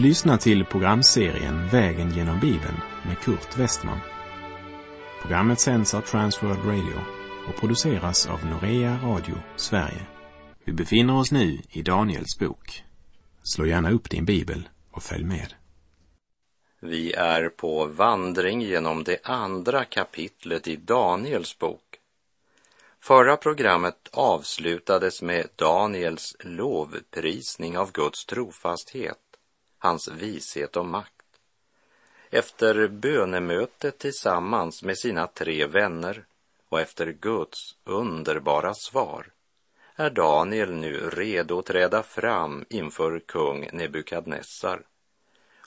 Du lyssnar till programserien Vägen genom Bibeln med Kurt Westman. Programmet sänds av Transworld Radio och produceras av Norea Radio Sverige. Vi befinner oss nu i Daniels bok. Slå gärna upp din bibel och följ med. Vi är på vandring genom det andra kapitlet i Daniels bok. Förra programmet avslutades med Daniels lovprisning av Guds trofasthet, hans vishet och makt. Efter bönemötet tillsammans med sina tre vänner och efter Guds underbara svar är Daniel nu redo att träda fram inför kung Nebukadnessar.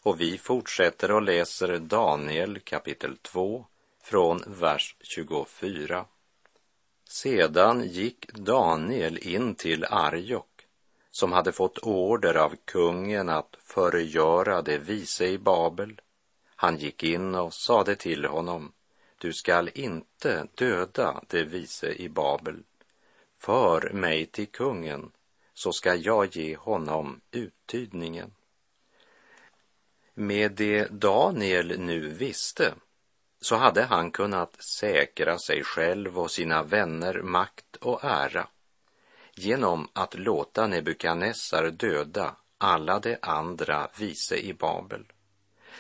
Och vi fortsätter och läser Daniel kapitel 2 från vers 24. Sedan gick Daniel in till Arjok, som hade fått order av kungen att förgöra det vise i Babel. Han gick in och sade till honom, du skall inte döda det vise i Babel. För mig till kungen, så ska jag ge honom uttydningen. Med det Daniel nu visste så hade han kunnat säkra sig själv och sina vänner makt och ära genom att låta Nebukadnessar döda alla de andra vise i Babel.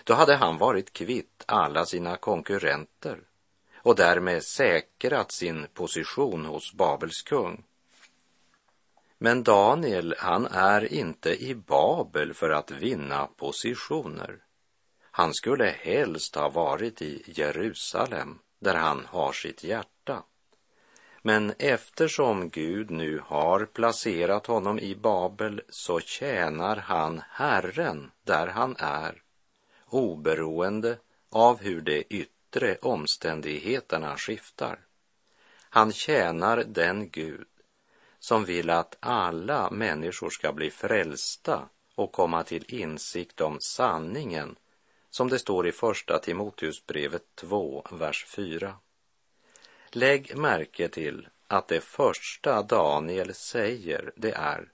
Då hade han varit kvitt alla sina konkurrenter och därmed säkrat sin position hos Babels kung. Men Daniel, han är inte i Babel för att vinna positioner. Han skulle helst ha varit i Jerusalem, där han har sitt hjärta. Men eftersom Gud nu har placerat honom i Babel så tjänar han Herren där han är, oberoende av hur de yttre omständigheterna skiftar. Han tjänar den Gud som vill att alla människor ska bli frälsta och komma till insikt om sanningen som det står i första Timoteusbrevet 2, vers 4. Lägg märke till att det första Daniel säger det är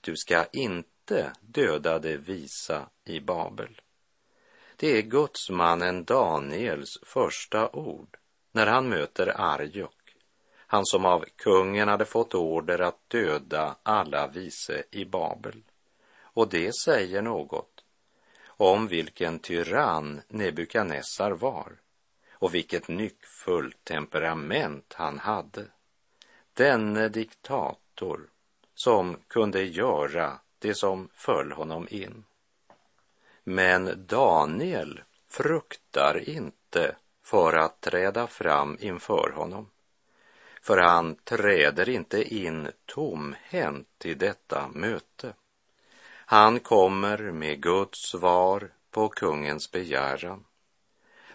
du ska inte döda det visa i Babel. Det är gudsmannen Daniels första ord när han möter Arjok, han som av kungen hade fått order att döda alla vise i Babel. Och det säger något om vilken tyrann Nebukadnessar var och vilket nyckfullt temperament han hade. Denne diktator som kunde göra det som föll honom in. Men Daniel fruktar inte för att träda fram inför honom. För han träder inte in tomhänt i detta möte. Han kommer med Guds svar på kungens begäran.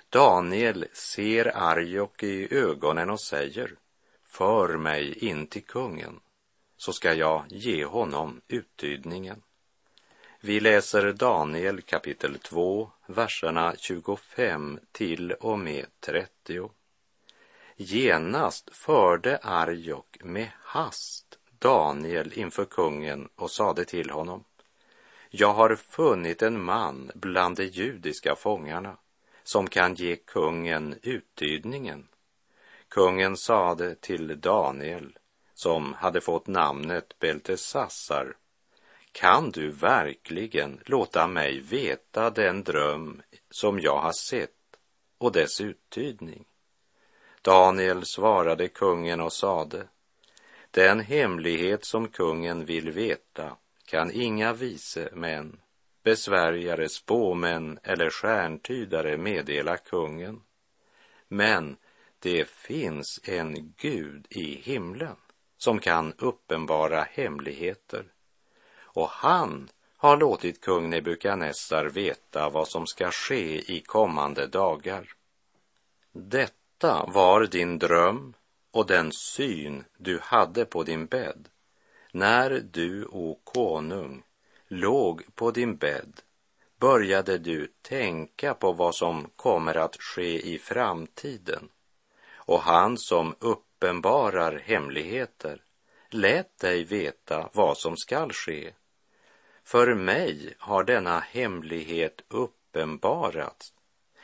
Daniel ser Arjok i ögonen och säger, för mig in till kungen, så ska jag ge honom uttydningen. Vi läser Daniel kapitel 2, verserna 25 till och med 30. Genast förde Arjok med hast Daniel inför kungen och sade till honom, jag har funnit en man bland de judiska fångarna som kan ge kungen uttydningen. Kungen sade till Daniel, som hade fått namnet Beltesassar, kan du verkligen låta mig veta den dröm som jag har sett och dess uttydning? Daniel svarade kungen och sade, den hemlighet som kungen vill veta kan inga vise män, besvärjare, spåmän eller stjärntydare meddela kungen. Men det finns en Gud i himlen som kan uppenbara hemligheter. Och han har låtit kung Nebukadnessar veta vad som ska ske i kommande dagar. Detta var din dröm och den syn du hade på din bädd när du, o konung, låg på din bädd började du tänka på vad som kommer att ske i framtiden och han som uppenbarar hemligheter lät dig veta vad som skall ske. För mig har denna hemlighet uppenbarats,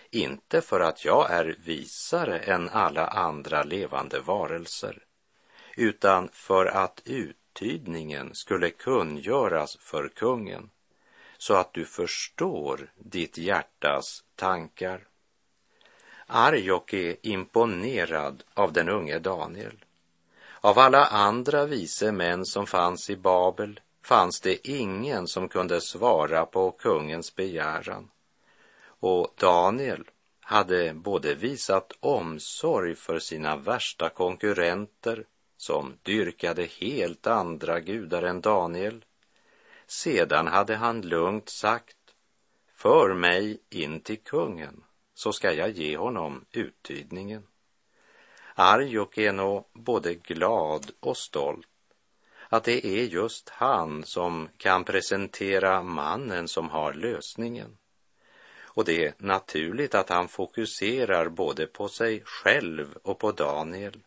inte för att jag är visare än alla andra levande varelser, utan för att uttydningen skulle kungöras för kungen, så att du förstår ditt hjärtas tankar. Arjok är imponerad av den unge Daniel. Av alla andra vise män som fanns i Babel fanns det ingen som kunde svara på kungens begäran. Och Daniel hade både visat omsorg för sina värsta konkurrenter som dyrkade helt andra gudar än Daniel. Sedan hade han lugnt sagt, för mig in till kungen, så ska jag ge honom uttydningen. Arjok är nog både glad och stolt att det är just han som kan presentera mannen som har lösningen. Och det är naturligt att han fokuserar både på sig själv och på Daniel.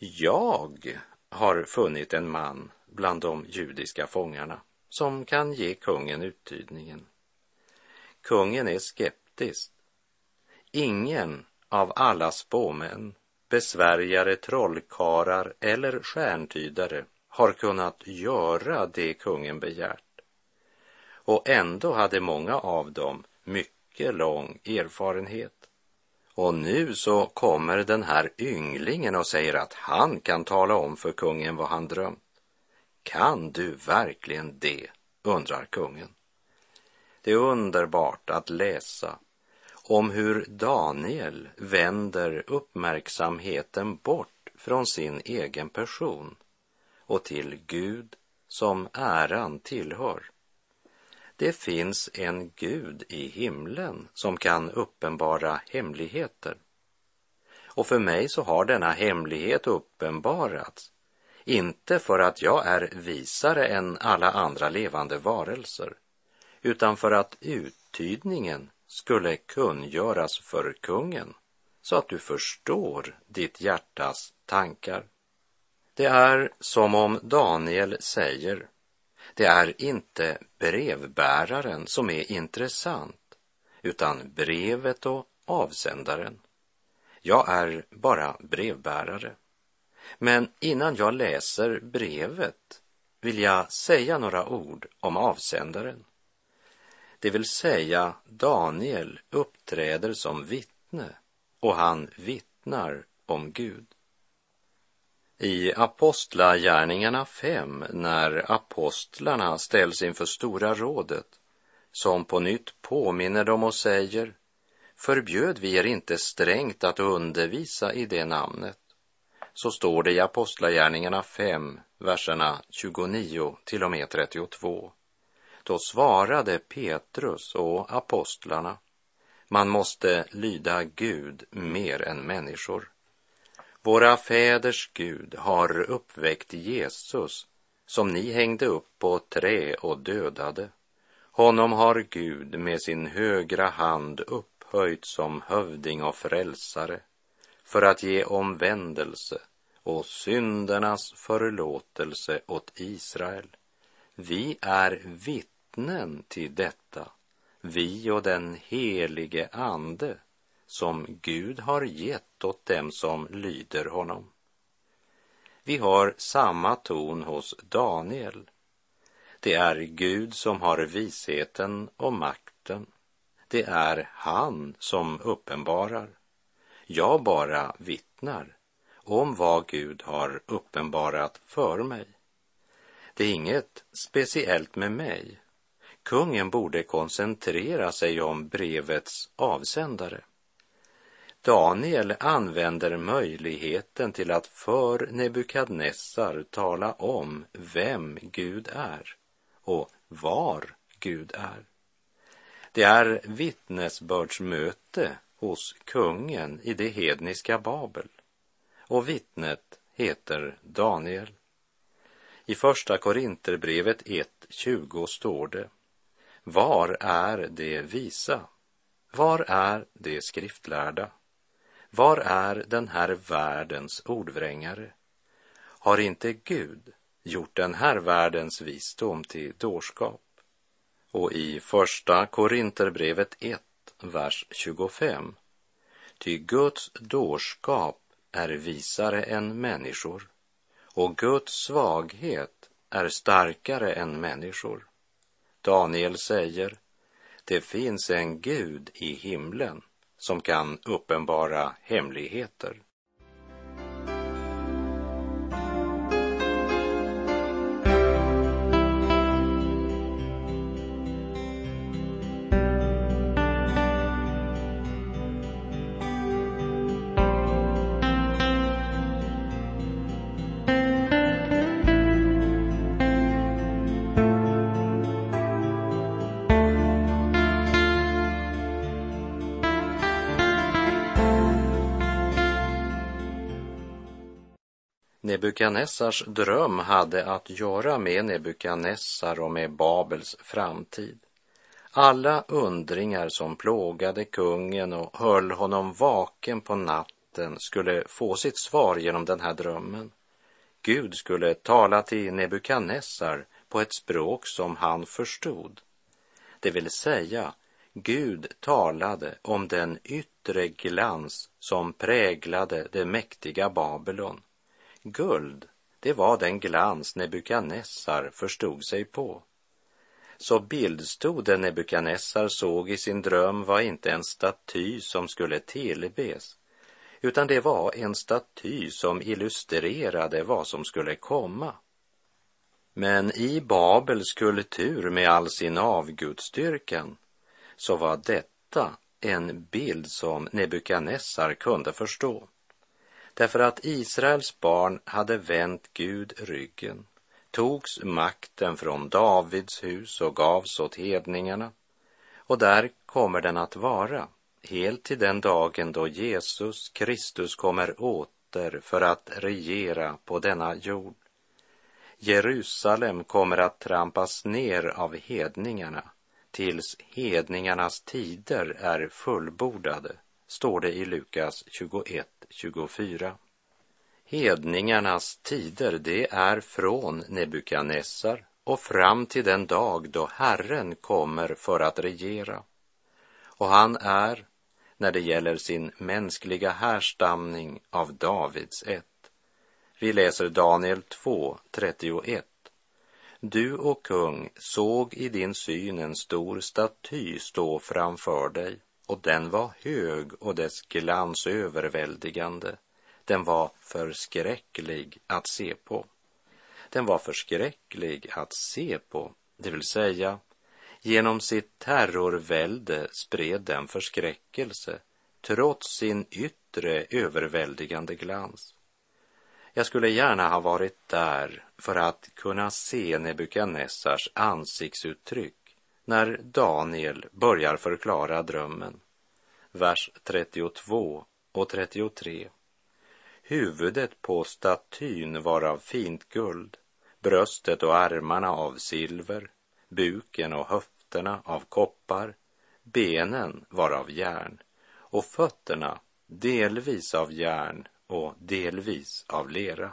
Jag har funnit en man bland de judiska fångarna som kan ge kungen uttydningen. Kungen är skeptisk. Ingen av alla spåmän, besvärjare, trollkarlar eller stjärntydare har kunnat göra det kungen begärt. Och ändå hade många av dem mycket lång erfarenhet. Och nu så kommer den här ynglingen och säger att han kan tala om för kungen vad han drömt. Kan du verkligen det? undrar kungen. Det är underbart att läsa om hur Daniel vänder uppmärksamheten bort från sin egen person och till Gud som äran tillhör. Det finns en Gud i himlen som kan uppenbara hemligheter. Och för mig så har denna hemlighet uppenbarats, inte för att jag är visare än alla andra levande varelser, utan för att uttydningen skulle kungöras för kungen, så att du förstår ditt hjärtas tankar. Det är som om Daniel säger, det är inte brevbäraren som är intressant, utan brevet och avsändaren. Jag är bara brevbärare. Men innan jag läser brevet vill jag säga några ord om avsändaren. Det vill säga, Daniel uppträder som vittne och han vittnar om Gud. I Apostlagärningarna 5, när apostlarna ställs inför Stora rådet, som på nytt påminner dem och säger, förbjöd vi er inte strängt att undervisa i det namnet, så står det i Apostlagärningarna 5, verserna 29 till och med 32. Då svarade Petrus och apostlarna, man måste lyda Gud mer än människor. Våra fäders Gud har uppväckt Jesus som ni hängde upp på trä och dödade. Honom har Gud med sin högra hand upphöjt som hövding och frälsare för att ge omvändelse och syndernas förlåtelse åt Israel. Vi är vittnen till detta, vi och den helige Ande som Gud har gett åt dem som lyder honom. Vi har samma ton hos Daniel. Det är Gud som har visheten och makten. Det är han som uppenbarar. Jag bara vittnar om vad Gud har uppenbarat för mig. Det är inget speciellt med mig. Kungen borde koncentrera sig om brevets avsändare. Daniel använder möjligheten till att för Nebukadnessar tala om vem Gud är och var Gud är. Det är vittnesbördsmöte hos kungen i det hedniska Babel och vittnet heter Daniel. I första Korinterbrevet 1.20 står det Var är det visa? Var är det skriftlärda? Var är den här världens ordvrängare? Har inte Gud gjort den här världens visdom till dårskap? Och i första Korinterbrevet 1, vers 25. Ty Guds dårskap är visare än människor och Guds svaghet är starkare än människor. Daniel säger, det finns en Gud i himlen som kan uppenbara hemligheter. Nebukadnessars dröm hade att göra med Nebukadnessar och med Babels framtid. Alla undringar som plågade kungen och höll honom vaken på natten skulle få sitt svar genom den här drömmen. Gud skulle tala till Nebukadnessar på ett språk som han förstod. Det vill säga, Gud talade om den yttre glans som präglade det mäktiga Babylon Guld, det var den glans Nebukadnessar förstod sig på. Så bildstoden Nebukadnessar såg i sin dröm var inte en staty som skulle tillbes, utan det var en staty som illustrerade vad som skulle komma. Men i Babels kultur med all sin avgudstyrkan så var detta en bild som Nebukadnessar kunde förstå. Därför att Israels barn hade vänt Gud ryggen, togs makten från Davids hus och gavs åt hedningarna. Och där kommer den att vara, helt till den dagen då Jesus Kristus kommer åter för att regera på denna jord. Jerusalem kommer att trampas ner av hedningarna tills hedningarnas tider är fullbordade, står det i Lukas 21.24. Hedningarnas tider, det är från Nebukadnessar och fram till den dag då Herren kommer för att regera. Och han är, när det gäller sin mänskliga härstamning, av Davids ett. Vi läser Daniel 2, 31. Du och kung såg i din syn en stor staty stå framför dig och den var hög och dess glans överväldigande. Den var förskräcklig att se på. Den var förskräcklig att se på, det vill säga genom sitt terrorvälde spred den förskräckelse trots sin yttre överväldigande glans. Jag skulle gärna ha varit där för att kunna se Nebukadnessars ansiktsuttryck när Daniel börjar förklara drömmen. Vers 32 och 33. Huvudet på statyn var av fint guld, bröstet och armarna av silver, buken och höfterna av koppar, benen var av järn och fötterna delvis av järn och delvis av lera.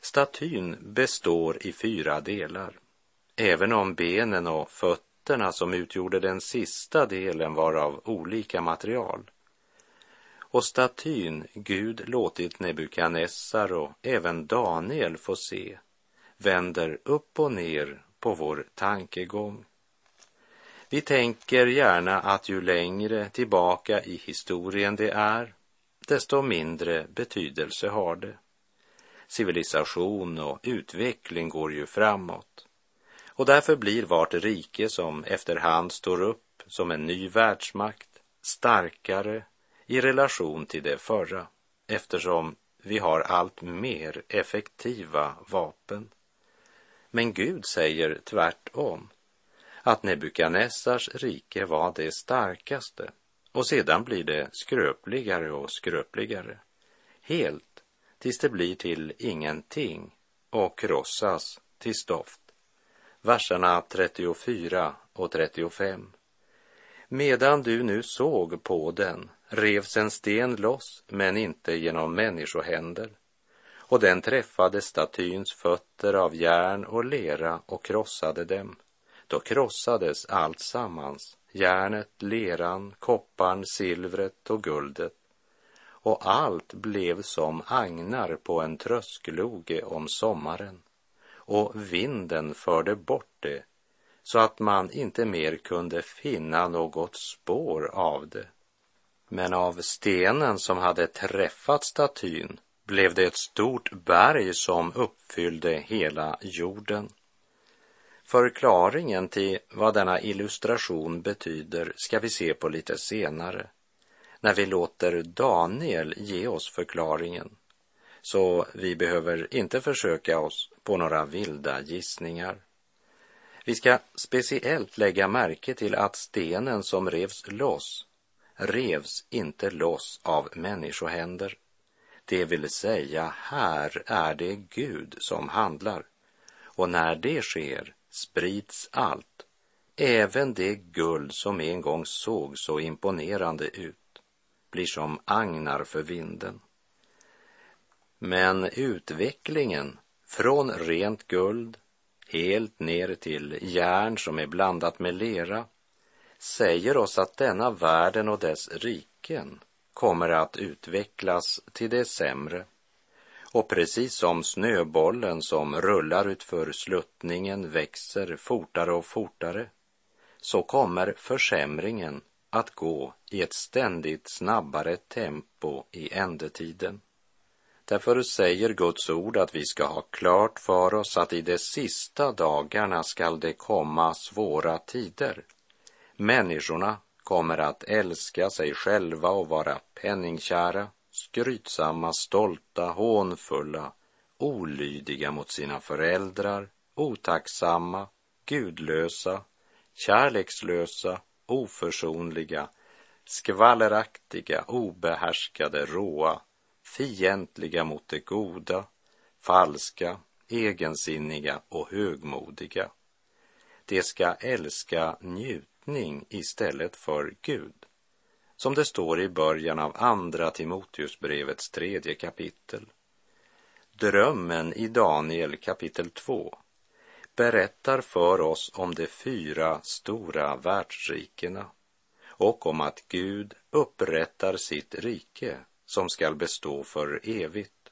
Statyn består i fyra delar. Även om benen och fötterna som utgjorde den sista delen var av olika material. Och statyn Gud låtit Nebukadnessar och även Daniel få se vänder upp och ner på vår tankegång. Vi tänker gärna att ju längre tillbaka i historien det är, desto mindre betydelse har det. Civilisation och utveckling går ju framåt. Och därför blir vart rike som efterhand står upp som en ny världsmakt starkare i relation till det förra eftersom vi har allt mer effektiva vapen. Men Gud säger tvärtom att Nebukadnessars rike var det starkaste och sedan blir det skröpligare och skröpligare. Helt tills det blir till ingenting och krossas till stoft verserna 34 och 35. Medan du nu såg på den revs en sten loss, men inte genom människohänder, och den träffade statyns fötter av järn och lera och krossade dem. Då krossades allt sammans, järnet, leran, kopparn, silvret och guldet och allt blev som agnar på en tröskloge om sommaren och vinden förde bort det så att man inte mer kunde finna något spår av det. Men av stenen som hade träffat statyn blev det ett stort berg som uppfyllde hela jorden. Förklaringen till vad denna illustration betyder ska vi se på lite senare, när vi låter Daniel ge oss förklaringen. Så vi behöver inte försöka oss på några vilda gissningar. Vi ska speciellt lägga märke till att stenen som revs loss revs inte loss av människohänder. Det vill säga, här är det Gud som handlar. Och när det sker sprids allt, även det guld som en gång såg så imponerande ut, blir som agnar för vinden. Men utvecklingen från rent guld helt ner till järn som är blandat med lera säger oss att denna världen och dess riken kommer att utvecklas till det sämre. Och precis som snöbollen som rullar utför sluttningen växer fortare och fortare, så kommer försämringen att gå i ett ständigt snabbare tempo i ändetiden. Därför säger Guds ord att vi ska ha klart för oss att i de sista dagarna skall det komma svåra tider. Människorna kommer att älska sig själva och vara penningkära, skrytsamma, stolta, hånfulla, olydiga mot sina föräldrar, otacksamma, gudlösa, kärlekslösa, oförsonliga, skvalleraktiga, obehärskade, råa, fientliga mot det goda, falska, egensinniga och högmodiga. De ska älska njutning istället för Gud, som det står i början av Andra Timoteusbrevets tredje kapitel. Drömmen i Daniel kapitel 2 berättar för oss om de fyra stora världsrikena och om att Gud upprättar sitt rike som skall bestå för evigt.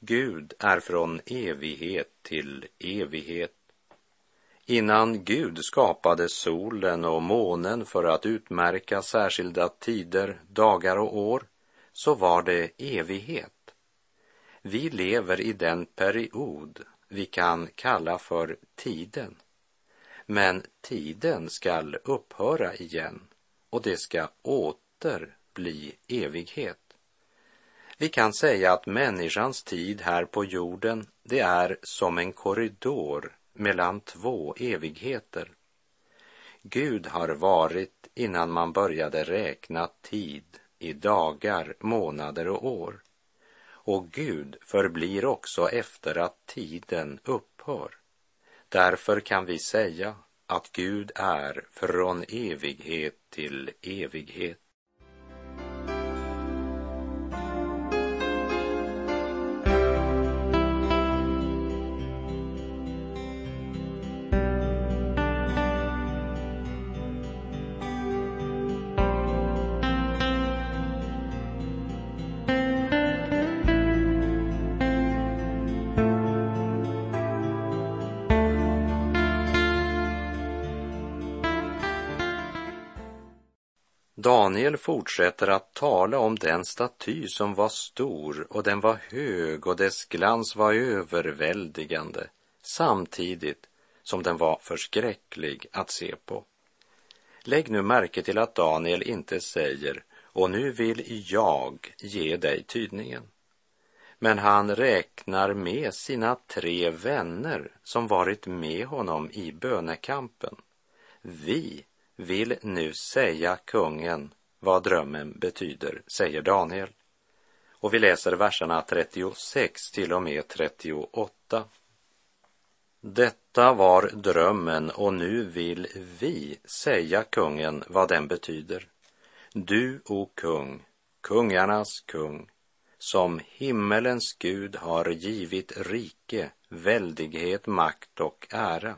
Gud är från evighet till evighet. Innan Gud skapade solen och månen för att utmärka särskilda tider, dagar och år, så var det evighet. Vi lever i den period vi kan kalla för tiden. Men tiden skall upphöra igen och det ska åter bli evighet. Vi kan säga att människans tid här på jorden, det är som en korridor mellan två evigheter. Gud har varit innan man började räkna tid i dagar, månader och år. Och Gud förblir också efter att tiden upphör. Därför kan vi säga att Gud är från evighet till evighet. Daniel fortsätter att tala om den staty som var stor och den var hög och dess glans var överväldigande samtidigt som den var förskräcklig att se på. Lägg nu märke till att Daniel inte säger och nu vill jag ge dig tydningen. Men han räknar med sina tre vänner som varit med honom i bönekampen. Vi vill nu säga kungen vad drömmen betyder, säger Daniel. Och vi läser verserna 36 till och med 38. Detta var drömmen och nu vill vi säga kungen vad den betyder. Du, o kung, kungarnas kung, som himmelens Gud har givit rike, väldighet, makt och ära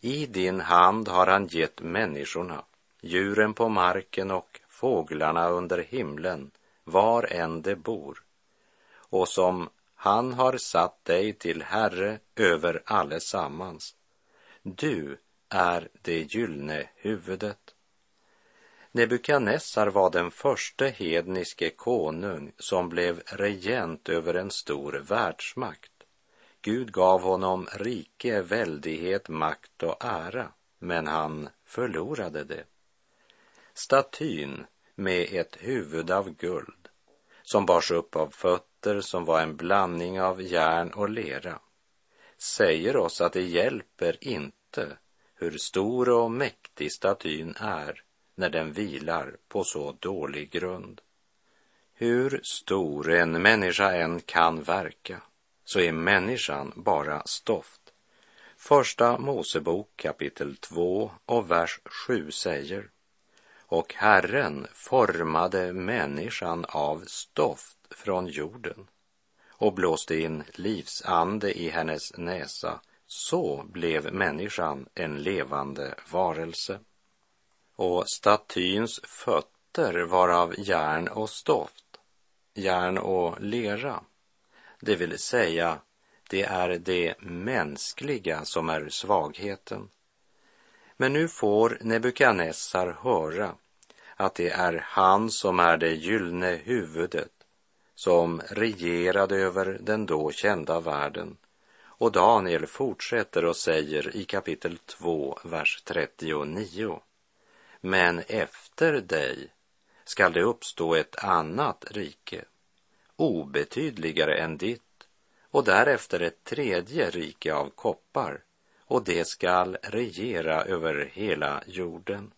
I din hand har han gett människorna, djuren på marken och fåglarna under himlen, var än de bor. Och som han har satt dig till herre över allesammans. Du är det gyllne huvudet. Nebukadnessar var den första hedniske konung som blev regent över en stor världsmakt. Gud gav honom rike, väldighet, makt och ära, men han förlorade det. Statyn med ett huvud av guld som bars upp av fötter som var en blandning av järn och lera säger oss att det hjälper inte hur stor och mäktig statyn är när den vilar på så dålig grund. Hur stor en människa än kan verka så är människan bara stoft. Första Mosebok kapitel 2 och vers 7 säger och Herren formade människan av stoft från jorden och blåste in livsande i hennes näsa. Så blev människan en levande varelse. Och statyns fötter var av järn och stoft, järn och lera. Det vill säga, det är det mänskliga som är svagheten. Men nu får Nebukadnessar höra att det är han som är det gyllene huvudet som regerade över den då kända världen. Och Daniel fortsätter och säger i kapitel 2, vers 39. Men efter dig skall det uppstå ett annat rike, obetydligare än ditt, och därefter ett tredje rike av koppar, och det skall regera över hela jorden.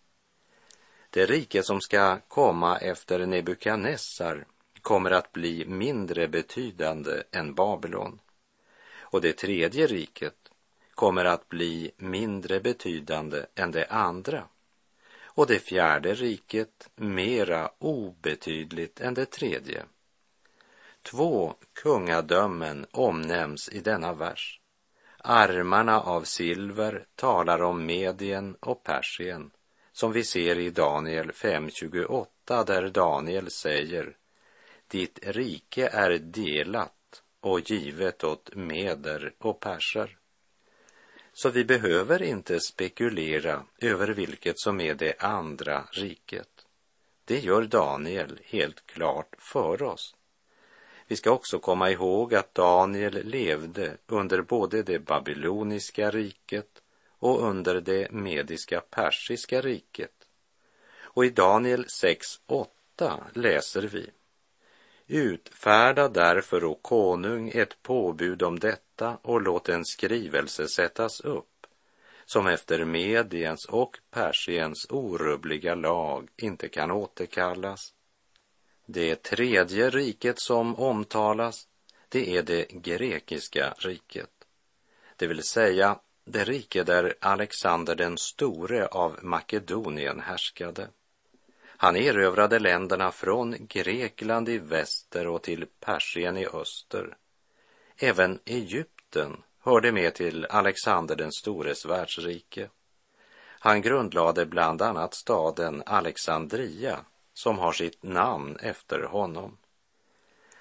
Det rike som ska komma efter Nebukadnessar kommer att bli mindre betydande än Babylon. Och det tredje riket kommer att bli mindre betydande än det andra. Och det fjärde riket mera obetydligt än det tredje. Två kungadömen omnämns i denna vers. Armarna av silver talar om Medien och Persien som vi ser i Daniel 5.28 där Daniel säger Ditt rike är delat och givet åt meder och perser. Så vi behöver inte spekulera över vilket som är det andra riket. Det gör Daniel helt klart för oss. Vi ska också komma ihåg att Daniel levde under både det babyloniska riket och under det mediska persiska riket. Och i Daniel 6.8 läser vi Utfärda därför, o konung, ett påbud om detta och låt en skrivelse sättas upp som efter Mediens och Persiens orubbliga lag inte kan återkallas. Det tredje riket som omtalas, det är det grekiska riket, det vill säga det rike där Alexander den store av Makedonien härskade. Han erövrade länderna från Grekland i väster och till Persien i öster. Även Egypten hörde med till Alexander den stores världsrike. Han grundlade bland annat staden Alexandria som har sitt namn efter honom.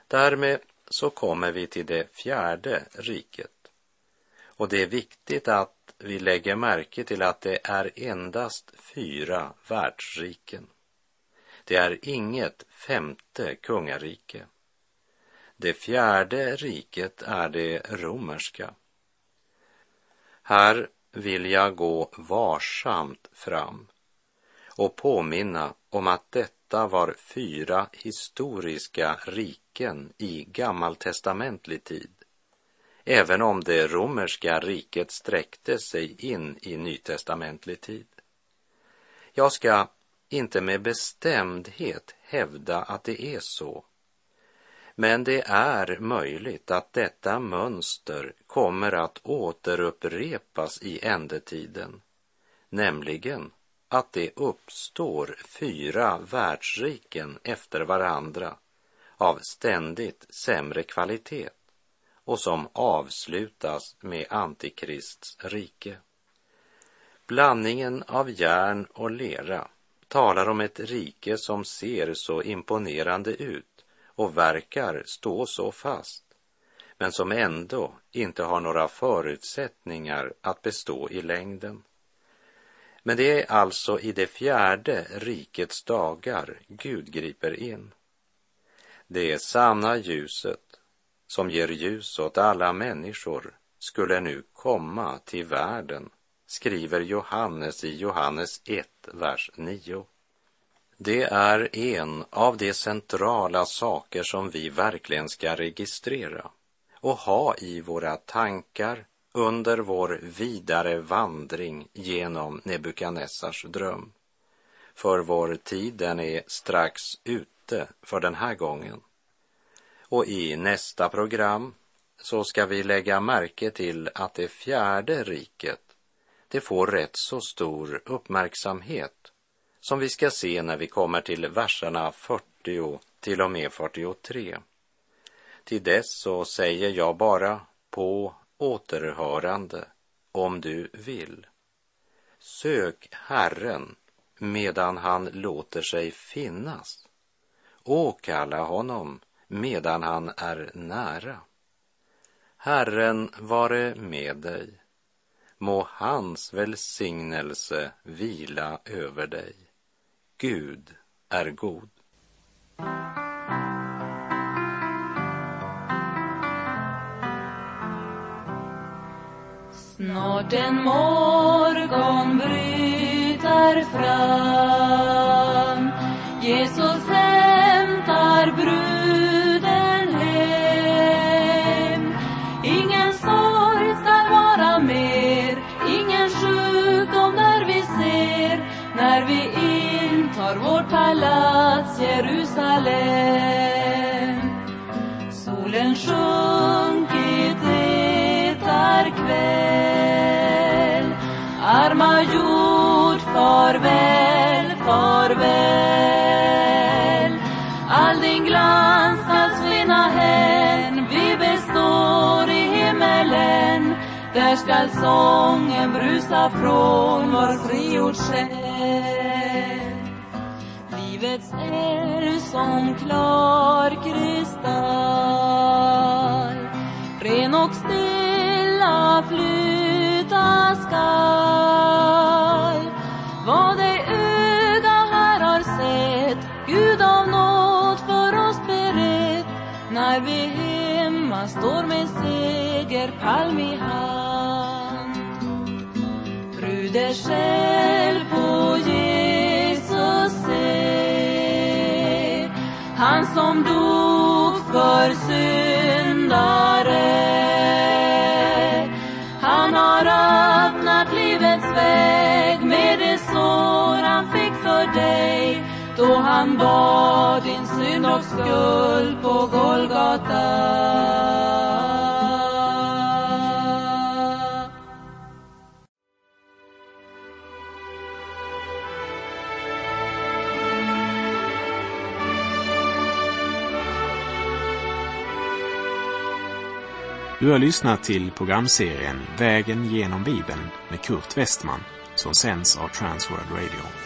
Därmed så kommer vi till det fjärde riket och det är viktigt att vi lägger märke till att det är endast fyra världsriken. Det är inget femte kungarike. Det fjärde riket är det romerska. Här vill jag gå varsamt fram och påminna om att detta var fyra historiska riken i gammaltestamentlig tid även om det romerska riket sträckte sig in i nytestamentlig tid. Jag ska inte med bestämdhet hävda att det är så. Men det är möjligt att detta mönster kommer att återupprepas i ändetiden, nämligen att det uppstår fyra världsriken efter varandra av ständigt sämre kvalitet och som avslutas med Antikrists rike. Blandningen av järn och lera talar om ett rike som ser så imponerande ut och verkar stå så fast, men som ändå inte har några förutsättningar att bestå i längden. Men det är alltså i det fjärde rikets dagar Gud griper in. Det sanna ljuset som ger ljus åt alla människor skulle nu komma till världen, skriver Johannes i Johannes 1, vers 9. Det är en av de centrala saker som vi verkligen ska registrera och ha i våra tankar under vår vidare vandring genom Nebukadnessars dröm. För vår tid den är strax ute för den här gången. Och i nästa program så ska vi lägga märke till att det fjärde riket, det får rätt så stor uppmärksamhet som vi ska se när vi kommer till verserna 40 till och med 43. Till dess så säger jag bara på återhörande om du vill. Sök Herren medan han låter sig finnas. Åkalla honom medan han är nära. Herren vare med dig. Må hans välsignelse vila över dig. Gud är god. Snart en morgon bryter fram. Jesus hämtar bruden hem. Ingen sorg skall vara mer Ingen sjukdom där vi ser. När vi intar vårt palats Jerusalem. Solen sjunkit, Arma jord, farväl, farväl. All din glans skall svinna hän Vi består i himmelen. Där skall sången brusa från vår frigjord själ. Livets eld som klar kristall Ren och stilla flyr flyta skall. Vad det öga här har sett Gud av nåd för oss berett. När vi hemma står med segerpalm i hand. Bruder själv på Jesus se. Han som dog för syndare då han bar din synd och skuld på Golgata. Du har lyssnat till programserien Vägen genom Bibeln med Kurt Westman som sänds av Transworld Radio.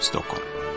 Stockholm.